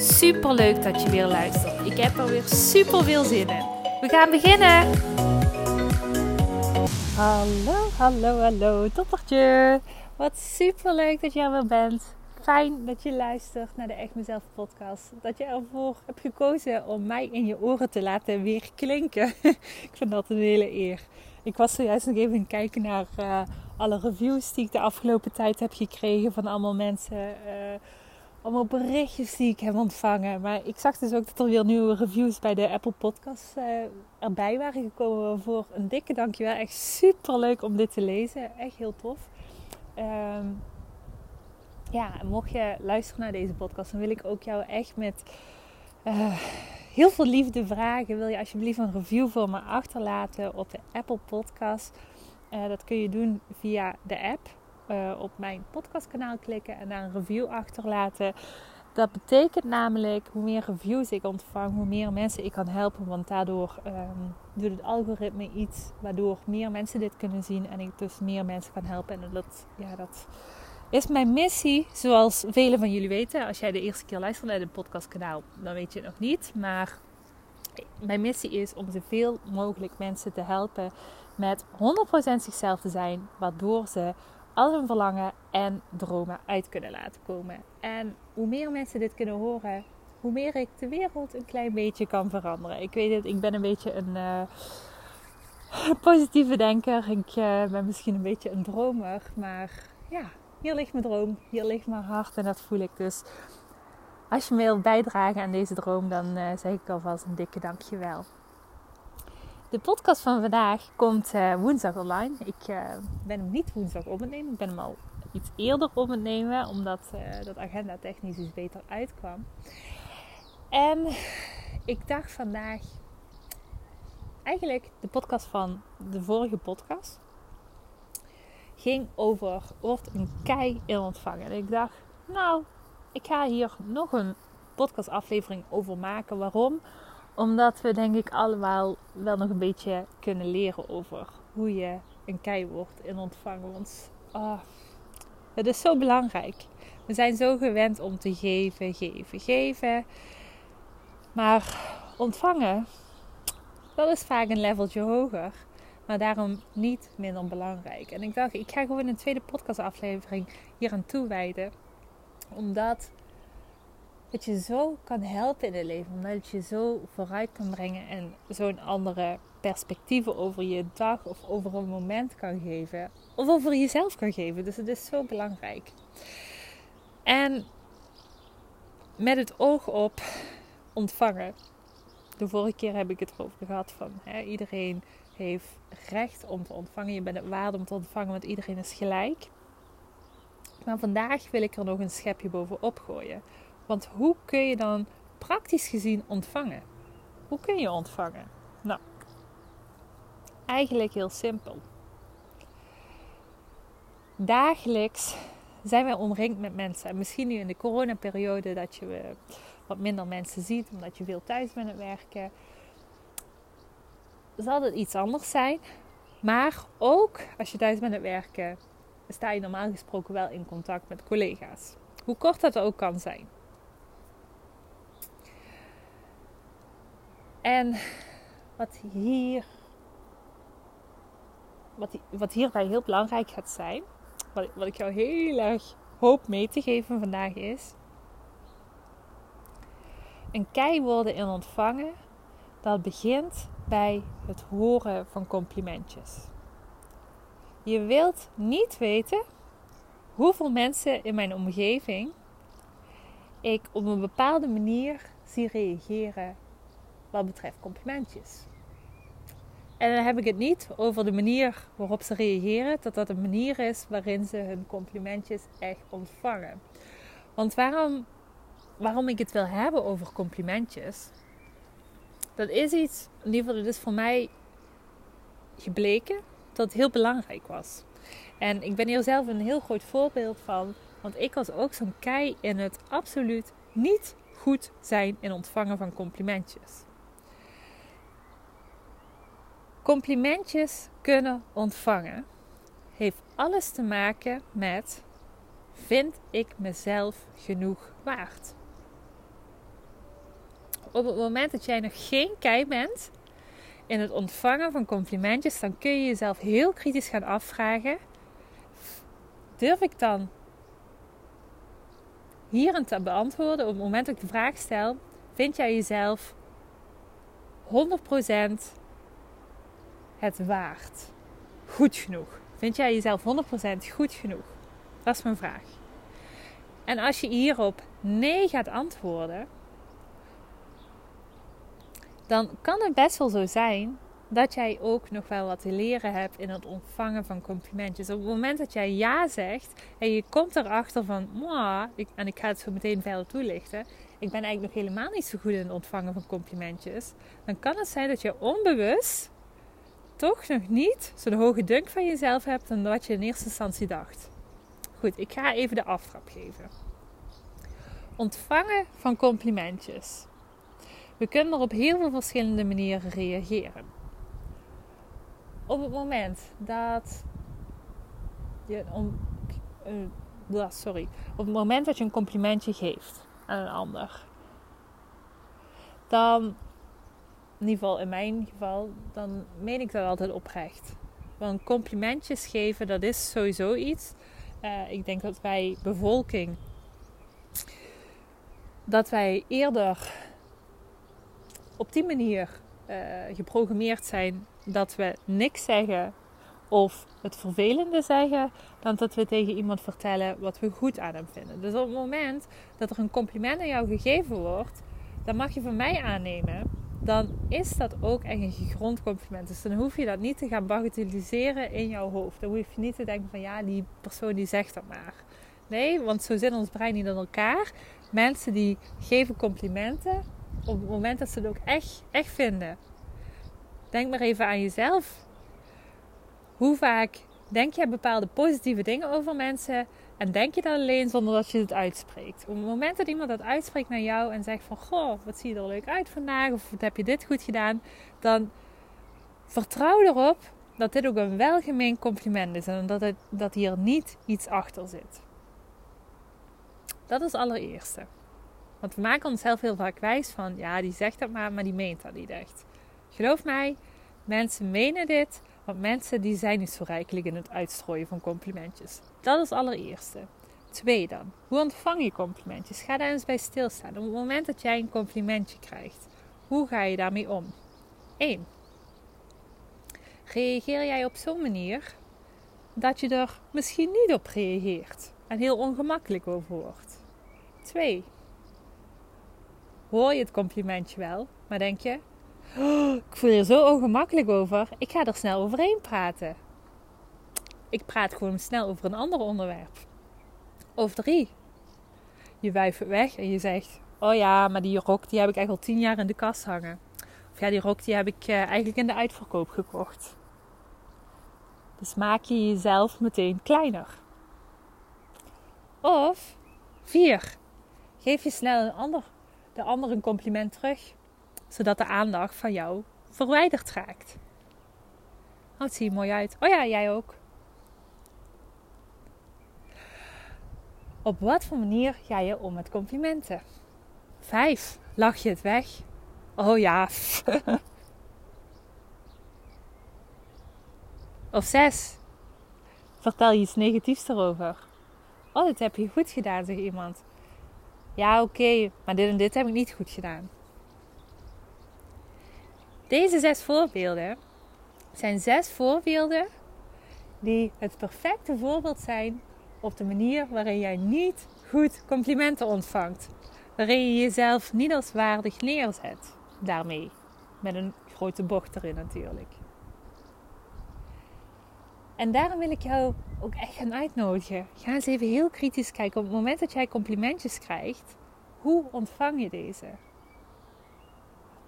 Super leuk dat je weer luistert. Ik heb er weer super veel zin in. We gaan beginnen. Hallo, hallo, hallo, toppertje. Wat super leuk dat je er weer bent. Fijn dat je luistert naar de Echt Mezelf podcast. Dat je ervoor hebt gekozen om mij in je oren te laten weer klinken. ik vind dat een hele eer. Ik was zojuist nog even kijken naar uh, alle reviews die ik de afgelopen tijd heb gekregen van allemaal mensen. Uh, allemaal berichtjes die ik heb ontvangen. Maar ik zag dus ook dat er weer nieuwe reviews bij de Apple Podcast uh, erbij waren gekomen. Voor een dikke dankjewel. Echt super leuk om dit te lezen. Echt heel tof. Um, ja, mocht je luisteren naar deze podcast, dan wil ik ook jou echt met uh, heel veel liefde vragen. Wil je alsjeblieft een review voor me achterlaten op de Apple Podcast? Uh, dat kun je doen via de app. Uh, op mijn podcastkanaal klikken en daar een review achterlaten. Dat betekent namelijk hoe meer reviews ik ontvang, hoe meer mensen ik kan helpen. Want daardoor um, doet het algoritme iets waardoor meer mensen dit kunnen zien en ik dus meer mensen kan helpen. En dat, ja, dat is mijn missie, zoals velen van jullie weten. Als jij de eerste keer luistert naar de podcastkanaal, dan weet je het nog niet. Maar mijn missie is om zoveel mogelijk mensen te helpen met 100% zichzelf te zijn, waardoor ze al hun verlangen en dromen uit kunnen laten komen. En hoe meer mensen dit kunnen horen, hoe meer ik de wereld een klein beetje kan veranderen. Ik weet het, ik ben een beetje een uh, positieve denker. Ik uh, ben misschien een beetje een dromer, maar ja, hier ligt mijn droom, hier ligt mijn hart en dat voel ik dus. Als je me wilt bijdragen aan deze droom, dan uh, zeg ik alvast een dikke dankjewel. De podcast van vandaag komt uh, woensdag online. Ik uh, ben hem niet woensdag op het nemen. Ik ben hem al iets eerder op het nemen. Omdat uh, dat agenda technisch dus beter uitkwam. En ik dacht vandaag... Eigenlijk de podcast van de vorige podcast ging over wordt een kei in ontvangen. En ik dacht, nou, ik ga hier nog een podcastaflevering over maken. Waarom? Omdat we denk ik allemaal wel nog een beetje kunnen leren over hoe je een kei wordt in ontvangen. Oh, het is zo belangrijk. We zijn zo gewend om te geven, geven, geven. Maar ontvangen, dat is vaak een leveltje hoger. Maar daarom niet minder belangrijk. En ik dacht, ik ga gewoon een tweede podcastaflevering hier aan toewijden. Omdat het je zo kan helpen in het leven. Omdat je zo vooruit kan brengen en zo'n andere perspectieven over je dag of over een moment kan geven. Of over jezelf kan geven. Dus het is zo belangrijk. En met het oog op ontvangen. De vorige keer heb ik het erover gehad van hè, iedereen heeft recht om te ontvangen. Je bent het waard om te ontvangen, want iedereen is gelijk. Maar vandaag wil ik er nog een schepje bovenop gooien. Want hoe kun je dan praktisch gezien ontvangen? Hoe kun je ontvangen? Nou, eigenlijk heel simpel. Dagelijks zijn wij omringd met mensen. En misschien nu in de coronaperiode dat je wat minder mensen ziet, omdat je veel thuis bent aan het werken. Zal het iets anders zijn. Maar ook als je thuis bent aan het werken, sta je normaal gesproken wel in contact met collega's. Hoe kort dat ook kan zijn. En wat hier wat, wat hierbij heel belangrijk gaat zijn, wat, wat ik jou heel erg hoop mee te geven vandaag is, een kei worden in ontvangen, dat begint bij het horen van complimentjes. Je wilt niet weten hoeveel mensen in mijn omgeving ik op een bepaalde manier zie reageren wat betreft complimentjes. En dan heb ik het niet over de manier waarop ze reageren, dat dat een manier is waarin ze hun complimentjes echt ontvangen. Want waarom waarom ik het wil hebben over complimentjes. Dat is iets, in ieder geval, dat is voor mij gebleken dat het heel belangrijk was. En ik ben hier zelf een heel groot voorbeeld van. Want ik was ook zo'n kei in het absoluut niet goed zijn in ontvangen van complimentjes. Complimentjes kunnen ontvangen heeft alles te maken met vind ik mezelf genoeg waard? Op het moment dat jij nog geen kei bent in het ontvangen van complimentjes, dan kun je jezelf heel kritisch gaan afvragen: durf ik dan hierin te beantwoorden op het moment dat ik de vraag stel: vind jij jezelf 100% het waard? Goed genoeg? Vind jij jezelf 100% goed genoeg? Dat is mijn vraag. En als je hierop nee gaat antwoorden, dan kan het best wel zo zijn dat jij ook nog wel wat te leren hebt in het ontvangen van complimentjes. Op het moment dat jij ja zegt en je komt erachter van, ik, en ik ga het zo meteen verder toelichten, ik ben eigenlijk nog helemaal niet zo goed in het ontvangen van complimentjes, dan kan het zijn dat je onbewust toch nog niet zo'n hoge dunk van jezelf hebt dan wat je in eerste instantie dacht. Goed, ik ga even de aftrap geven. Ontvangen van complimentjes. We kunnen er op heel veel verschillende manieren reageren. Op het moment dat je om, uh, sorry, op het moment dat je een complimentje geeft aan een ander, dan in ieder geval in mijn geval, dan meen ik dat altijd oprecht. Want complimentjes geven, dat is sowieso iets. Uh, ik denk dat wij bevolking, dat wij eerder op die manier uh, geprogrammeerd zijn dat we niks zeggen of het vervelende zeggen, dan dat we tegen iemand vertellen wat we goed aan hem vinden. Dus op het moment dat er een compliment aan jou gegeven wordt, dan mag je van mij aannemen dan is dat ook echt een gegrond compliment. Dus dan hoef je dat niet te gaan bagatelliseren in jouw hoofd. Dan hoef je niet te denken van ja, die persoon die zegt dat maar. Nee, want zo zit ons brein niet in elkaar. Mensen die geven complimenten op het moment dat ze het ook echt, echt vinden. Denk maar even aan jezelf. Hoe vaak denk je bepaalde positieve dingen over mensen en denk je dat alleen zonder dat je het uitspreekt. Op het moment dat iemand dat uitspreekt naar jou en zegt van... Goh, wat zie je er leuk uit vandaag. Of wat heb je dit goed gedaan. Dan vertrouw erop dat dit ook een welgemeen compliment is. En dat, het, dat hier niet iets achter zit. Dat is het allereerste. Want we maken onszelf heel vaak wijs van... Ja, die zegt dat maar, maar die meent dat niet echt. Geloof mij, mensen menen dit want mensen die zijn niet zo rijkelijk in het uitstrooien van complimentjes. Dat is allereerste. Twee dan. Hoe ontvang je complimentjes? Ga daar eens bij stilstaan. Op het moment dat jij een complimentje krijgt, hoe ga je daarmee om? 1. Reageer jij op zo'n manier dat je er misschien niet op reageert en heel ongemakkelijk over wordt? 2. Hoor je het complimentje wel, maar denk je: Oh, ik voel je zo ongemakkelijk over. Ik ga er snel overheen praten. Ik praat gewoon snel over een ander onderwerp. Of drie. Je wuift weg en je zegt: Oh ja, maar die rok die heb ik echt al tien jaar in de kast hangen. Of ja, die rok die heb ik uh, eigenlijk in de uitverkoop gekocht. Dus maak je jezelf meteen kleiner. Of vier. Geef je snel een ander, de ander een compliment terug zodat de aandacht van jou verwijderd raakt. Oh, het ziet er mooi uit. Oh ja, jij ook. Op wat voor manier ga je om met complimenten? Vijf. Lach je het weg? Oh ja. of zes. Vertel je iets negatiefs erover. Oh, dit heb je goed gedaan, zegt iemand. Ja, oké, maar dit en dit heb ik niet goed gedaan. Deze zes voorbeelden zijn zes voorbeelden die het perfecte voorbeeld zijn op de manier waarin jij niet goed complimenten ontvangt. Waarin je jezelf niet als waardig neerzet. Daarmee. Met een grote bocht erin natuurlijk. En daarom wil ik jou ook echt gaan uitnodigen. Ga eens even heel kritisch kijken. Op het moment dat jij complimentjes krijgt, Hoe ontvang je deze?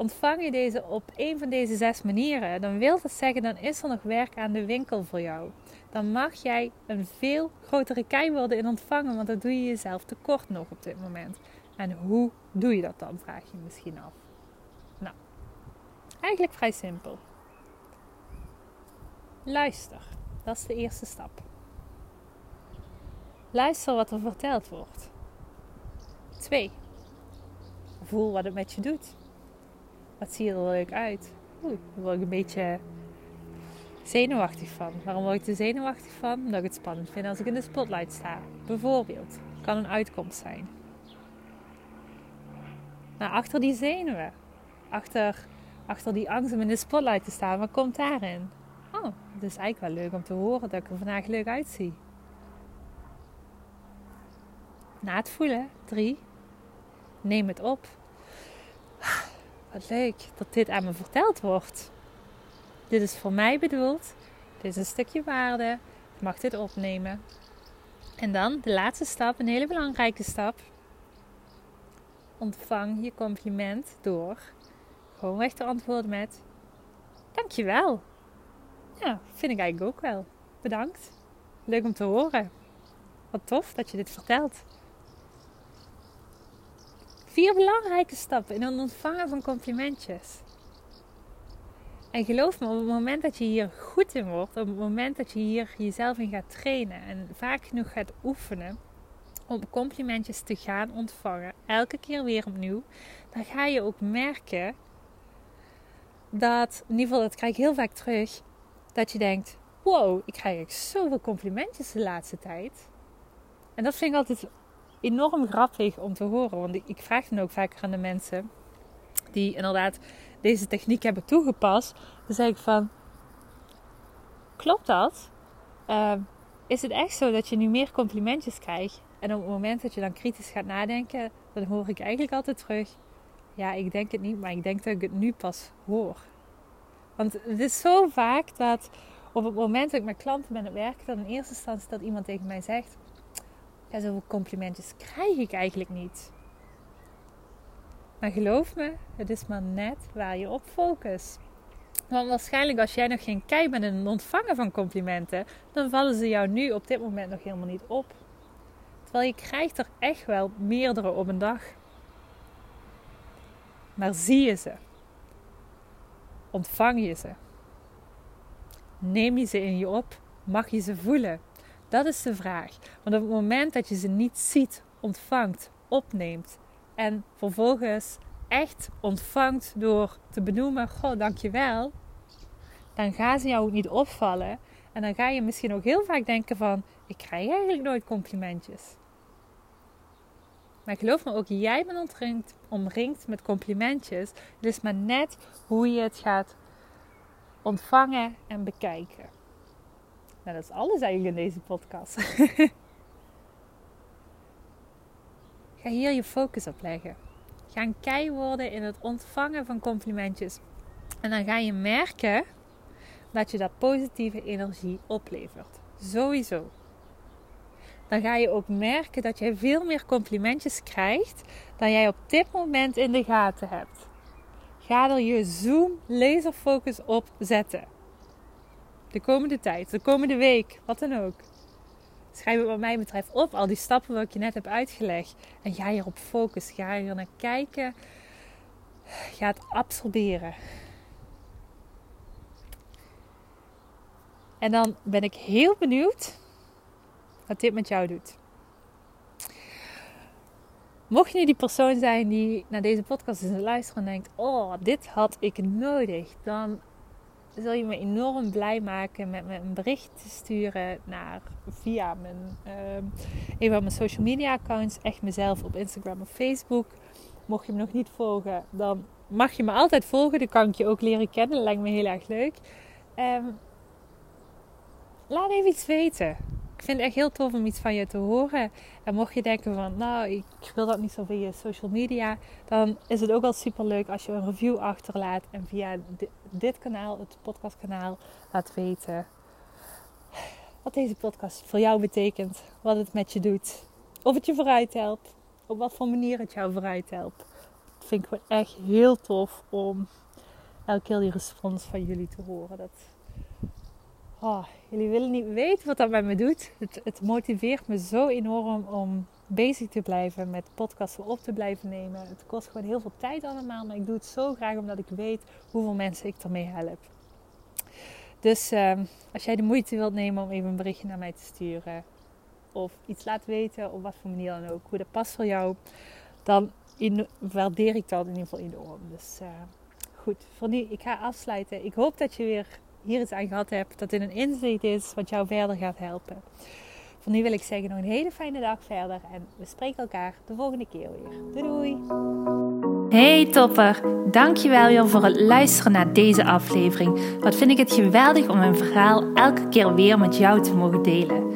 Ontvang je deze op een van deze zes manieren, dan wil dat zeggen, dan is er nog werk aan de winkel voor jou. Dan mag jij een veel grotere kei worden in ontvangen, want dat doe je jezelf tekort nog op dit moment. En hoe doe je dat dan, vraag je misschien af. Nou, eigenlijk vrij simpel. Luister, dat is de eerste stap. Luister wat er verteld wordt. 2. Voel wat het met je doet. Wat zie je er leuk uit? Oeh, daar word ik een beetje zenuwachtig van. Waarom word ik er zenuwachtig van? Omdat ik het spannend vind als ik in de spotlight sta. Bijvoorbeeld. Kan een uitkomst zijn. Nou, achter die zenuwen. Achter, achter die angst om in de spotlight te staan. Wat komt daarin? Oh, het is eigenlijk wel leuk om te horen dat ik er vandaag leuk uitzie. Na het voelen. Drie. Neem het op. Wat leuk dat dit aan me verteld wordt. Dit is voor mij bedoeld. Dit is een stukje waarde. Ik mag dit opnemen. En dan de laatste stap, een hele belangrijke stap. Ontvang je compliment door gewoon te antwoorden met: Dankjewel. Ja, vind ik eigenlijk ook wel. Bedankt. Leuk om te horen. Wat tof dat je dit vertelt. Vier belangrijke stappen in het ontvangen van complimentjes. En geloof me, op het moment dat je hier goed in wordt, op het moment dat je hier jezelf in gaat trainen en vaak genoeg gaat oefenen om complimentjes te gaan ontvangen, elke keer weer opnieuw, dan ga je ook merken dat, in ieder geval dat krijg ik heel vaak terug, dat je denkt, wow, ik krijg zoveel complimentjes de laatste tijd. En dat vind ik altijd enorm grappig om te horen. Want ik vraag dan ook vaker aan de mensen die inderdaad deze techniek hebben toegepast. Dan zeg ik van, klopt dat? Uh, is het echt zo dat je nu meer complimentjes krijgt? En op het moment dat je dan kritisch gaat nadenken, dan hoor ik eigenlijk altijd terug. Ja, ik denk het niet, maar ik denk dat ik het nu pas hoor. Want het is zo vaak dat op het moment dat ik met klanten ben aan het werken, dan in eerste instantie dat iemand tegen mij zegt: ja, zoveel complimentjes krijg ik eigenlijk niet. Maar geloof me, het is maar net waar je op focust. Want waarschijnlijk als jij nog geen kei bent in ontvangen van complimenten, dan vallen ze jou nu op dit moment nog helemaal niet op. Terwijl je krijgt er echt wel meerdere op een dag. Maar zie je ze? Ontvang je ze? Neem je ze in je op? Mag je ze voelen? Dat is de vraag. Want op het moment dat je ze niet ziet, ontvangt, opneemt en vervolgens echt ontvangt door te benoemen: Goh, dankjewel. Dan gaan ze jou ook niet opvallen. En dan ga je misschien ook heel vaak denken: van, Ik krijg eigenlijk nooit complimentjes. Maar geloof me, ook jij bent omringd, omringd met complimentjes. Het is maar net hoe je het gaat ontvangen en bekijken. Nou, dat is alles eigenlijk in deze podcast. Ga hier je focus op leggen. Ga een kei worden in het ontvangen van complimentjes. En dan ga je merken dat je dat positieve energie oplevert. Sowieso. Dan ga je ook merken dat jij veel meer complimentjes krijgt dan jij op dit moment in de gaten hebt. Ga er je zoom laserfocus op zetten de komende tijd, de komende week, wat dan ook. Schrijf het wat mij betreft op, al die stappen wat ik je net heb uitgelegd. En ga hierop focussen, ga hier naar kijken. Ga het absorberen. En dan ben ik heel benieuwd wat dit met jou doet. Mocht je die persoon zijn die naar deze podcast is luisteren en denkt: Oh, dit had ik nodig, dan zul je me enorm blij maken met me een bericht te sturen naar, via mijn, uh, een van mijn social media accounts. Echt mezelf op Instagram of Facebook. Mocht je me nog niet volgen, dan mag je me altijd volgen. Dan kan ik je ook leren kennen. Dat lijkt me heel erg leuk. Um, laat even iets weten ik vind het echt heel tof om iets van je te horen. En mocht je denken van, nou, ik wil dat niet zo via social media, dan is het ook wel super leuk als je een review achterlaat en via dit, kanaal, het podcastkanaal, laat weten wat deze podcast voor jou betekent, wat het met je doet, of het je vooruit helpt, op wat voor manier het jou vooruit helpt. Dat vind ik gewoon echt heel tof om elke keer die respons van jullie te horen. Dat, oh, jullie willen niet weten wat dat met me doet. Het, het motiveert me zo enorm om bezig te blijven met podcasten op te blijven nemen. Het kost gewoon heel veel tijd allemaal, maar ik doe het zo graag omdat ik weet hoeveel mensen ik ermee help. Dus uh, als jij de moeite wilt nemen om even een berichtje naar mij te sturen of iets laat weten op wat voor manier dan ook, hoe dat past voor jou, dan in, waardeer ik dat in ieder geval enorm. Dus uh, goed, voor nu, ik ga afsluiten. Ik hoop dat je weer hier iets aan gehad hebt, dat dit een inzicht is wat jou verder gaat helpen. Voor nu wil ik zeggen nog een hele fijne dag verder en we spreken elkaar de volgende keer weer. Doei! Hey topper, dankjewel weer voor het luisteren naar deze aflevering. Wat vind ik het geweldig om mijn verhaal elke keer weer met jou te mogen delen.